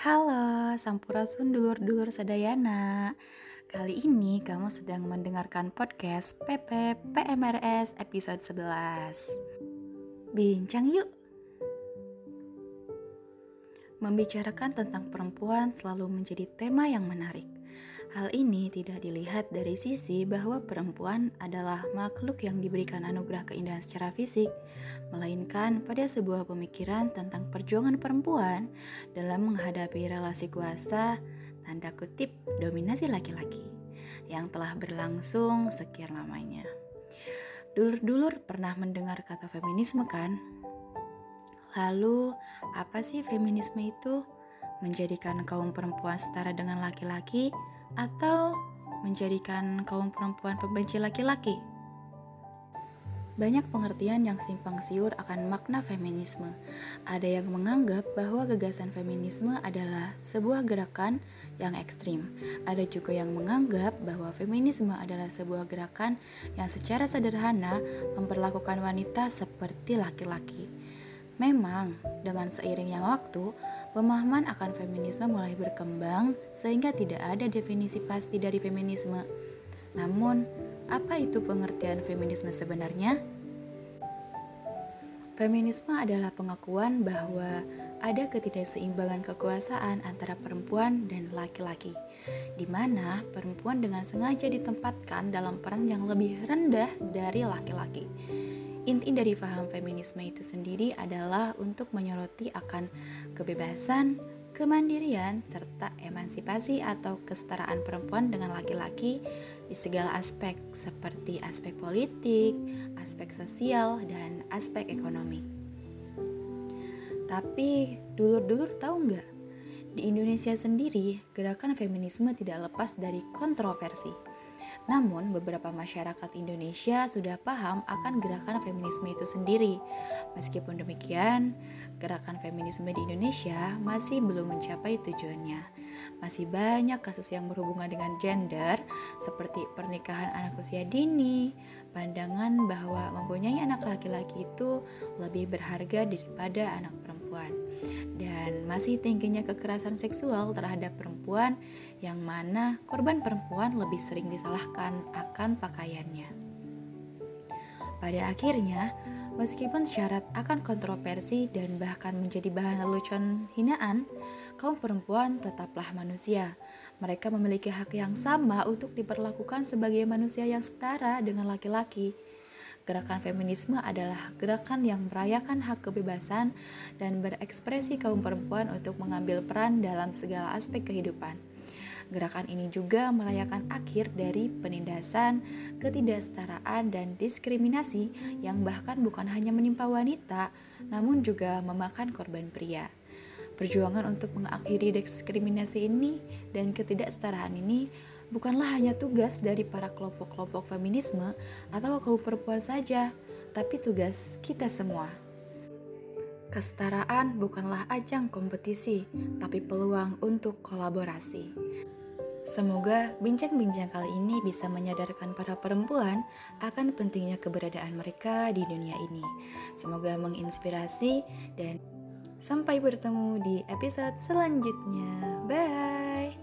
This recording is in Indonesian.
Halo, Sampurasun dulur-dulur sedayana. Kali ini kamu sedang mendengarkan podcast PP PMRS episode 11. Bincang yuk. Membicarakan tentang perempuan selalu menjadi tema yang menarik. Hal ini tidak dilihat dari sisi bahwa perempuan adalah makhluk yang diberikan anugerah keindahan secara fisik, melainkan pada sebuah pemikiran tentang perjuangan perempuan dalam menghadapi relasi kuasa, tanda kutip dominasi laki-laki, yang telah berlangsung sekian lamanya. Dulur-dulur pernah mendengar kata feminisme kan? Lalu, apa sih feminisme itu? Menjadikan kaum perempuan setara dengan laki-laki atau menjadikan kaum perempuan pembenci laki-laki? Banyak pengertian yang simpang siur akan makna feminisme. Ada yang menganggap bahwa gagasan feminisme adalah sebuah gerakan yang ekstrim. Ada juga yang menganggap bahwa feminisme adalah sebuah gerakan yang secara sederhana memperlakukan wanita seperti laki-laki. Memang, dengan seiringnya waktu, pemahaman akan feminisme mulai berkembang sehingga tidak ada definisi pasti dari feminisme. Namun, apa itu pengertian feminisme sebenarnya? Feminisme adalah pengakuan bahwa ada ketidakseimbangan kekuasaan antara perempuan dan laki-laki, di mana perempuan dengan sengaja ditempatkan dalam peran yang lebih rendah dari laki-laki. Inti dari paham feminisme itu sendiri adalah untuk menyoroti akan kebebasan, kemandirian, serta emansipasi atau kesetaraan perempuan dengan laki-laki di segala aspek seperti aspek politik, aspek sosial, dan aspek ekonomi. Tapi dulur-dulur tahu nggak? Di Indonesia sendiri, gerakan feminisme tidak lepas dari kontroversi namun, beberapa masyarakat Indonesia sudah paham akan gerakan feminisme itu sendiri. Meskipun demikian, gerakan feminisme di Indonesia masih belum mencapai tujuannya. Masih banyak kasus yang berhubungan dengan gender, seperti pernikahan anak usia dini, pandangan bahwa mempunyai anak laki-laki itu lebih berharga daripada anak perempuan dan masih tingginya kekerasan seksual terhadap perempuan yang mana korban perempuan lebih sering disalahkan akan pakaiannya. Pada akhirnya, meskipun syarat akan kontroversi dan bahkan menjadi bahan lelucon hinaan, kaum perempuan tetaplah manusia. Mereka memiliki hak yang sama untuk diperlakukan sebagai manusia yang setara dengan laki-laki Gerakan feminisme adalah gerakan yang merayakan hak kebebasan dan berekspresi kaum perempuan untuk mengambil peran dalam segala aspek kehidupan. Gerakan ini juga merayakan akhir dari penindasan, ketidaksetaraan, dan diskriminasi yang bahkan bukan hanya menimpa wanita, namun juga memakan korban pria. Perjuangan untuk mengakhiri diskriminasi ini dan ketidaksetaraan ini bukanlah hanya tugas dari para kelompok-kelompok feminisme atau kaum perempuan saja, tapi tugas kita semua. Kesetaraan bukanlah ajang kompetisi, tapi peluang untuk kolaborasi. Semoga bincang-bincang kali ini bisa menyadarkan para perempuan akan pentingnya keberadaan mereka di dunia ini. Semoga menginspirasi dan sampai bertemu di episode selanjutnya. Bye.